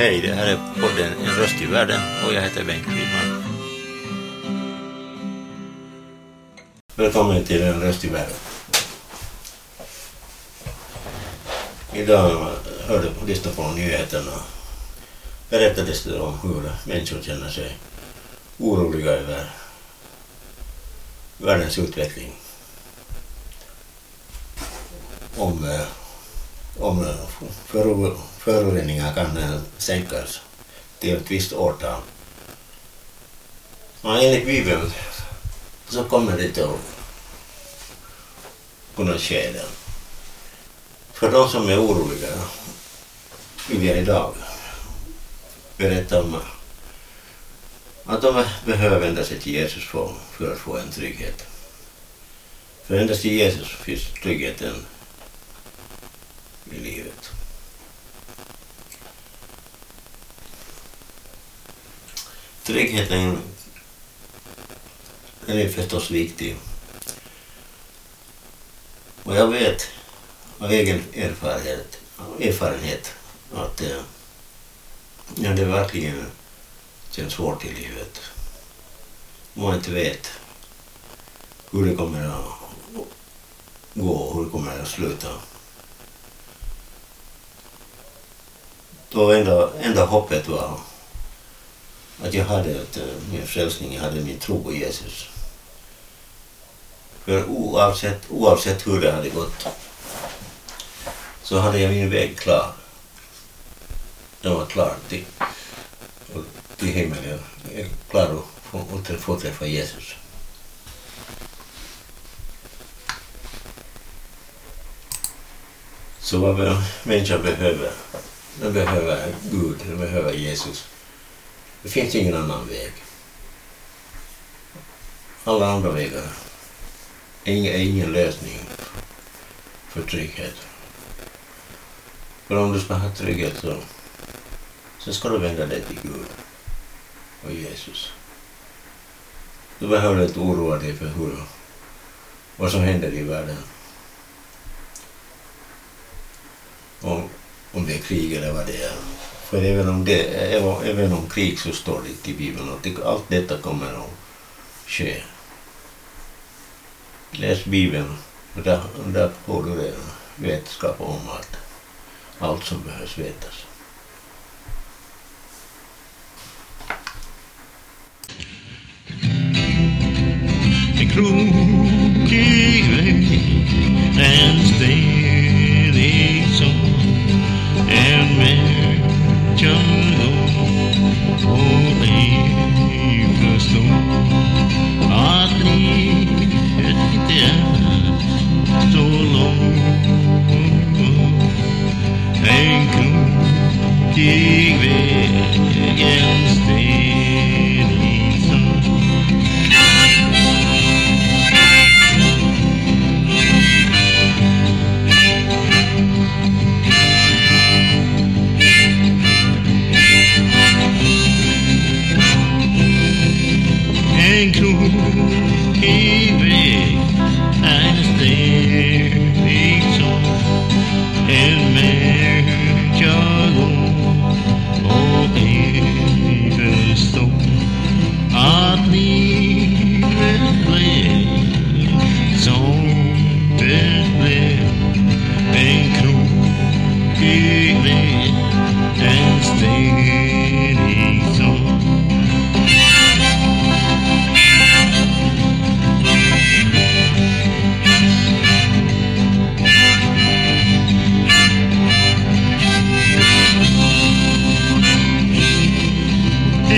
Hej, det här är podden En röst i världen och jag heter Bengt Widman. Välkommen till En röst i världen. Idag hörde jag lyssnade på nyheterna berättades det om hur människor känner sig oroliga över världens utveckling. Om, eh, om föroreningar kan eh, sänkas till ett visst årtal. Ja, enligt Bibeln så kommer det inte att kunna ske Det. För de som är oroliga vill jag idag berätta om att de behöver vända sig till Jesus för, för att få en trygghet. För endast i Jesus finns tryggheten i livet. Tryggheten den är förstås viktig. Och jag vet av egen erfarenhet, erfarenhet att eh, ja, det verkligen känns svårt i livet. Om man inte vet hur det kommer att gå och hur det kommer att sluta. Då enda, enda hoppet var att jag hade att, eh, min frälsning, jag hade min tro på Jesus. För oavsett, oavsett hur det hade gått så hade jag min väg klar. Den var klar till, till himmelen. Jag är klar att få, få träffa Jesus. Så vad människan behöver, de behöver Gud, de behöver Jesus. Det finns ingen annan väg. Alla andra vägar är ingen lösning för trygghet. För om du ska ha trygghet så, så ska du vända dig till Gud och Jesus. Du behöver inte oroa dig för hur, vad som händer i världen. Om det är krig eller vad det är. För även om, det, även om krig så står det i Bibeln att allt detta kommer att ske. Läs Bibeln där, där får du det vetskap om att allt som behövs vetas. En krokig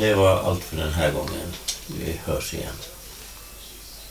det var allt för den här gången. Vi hörs igen.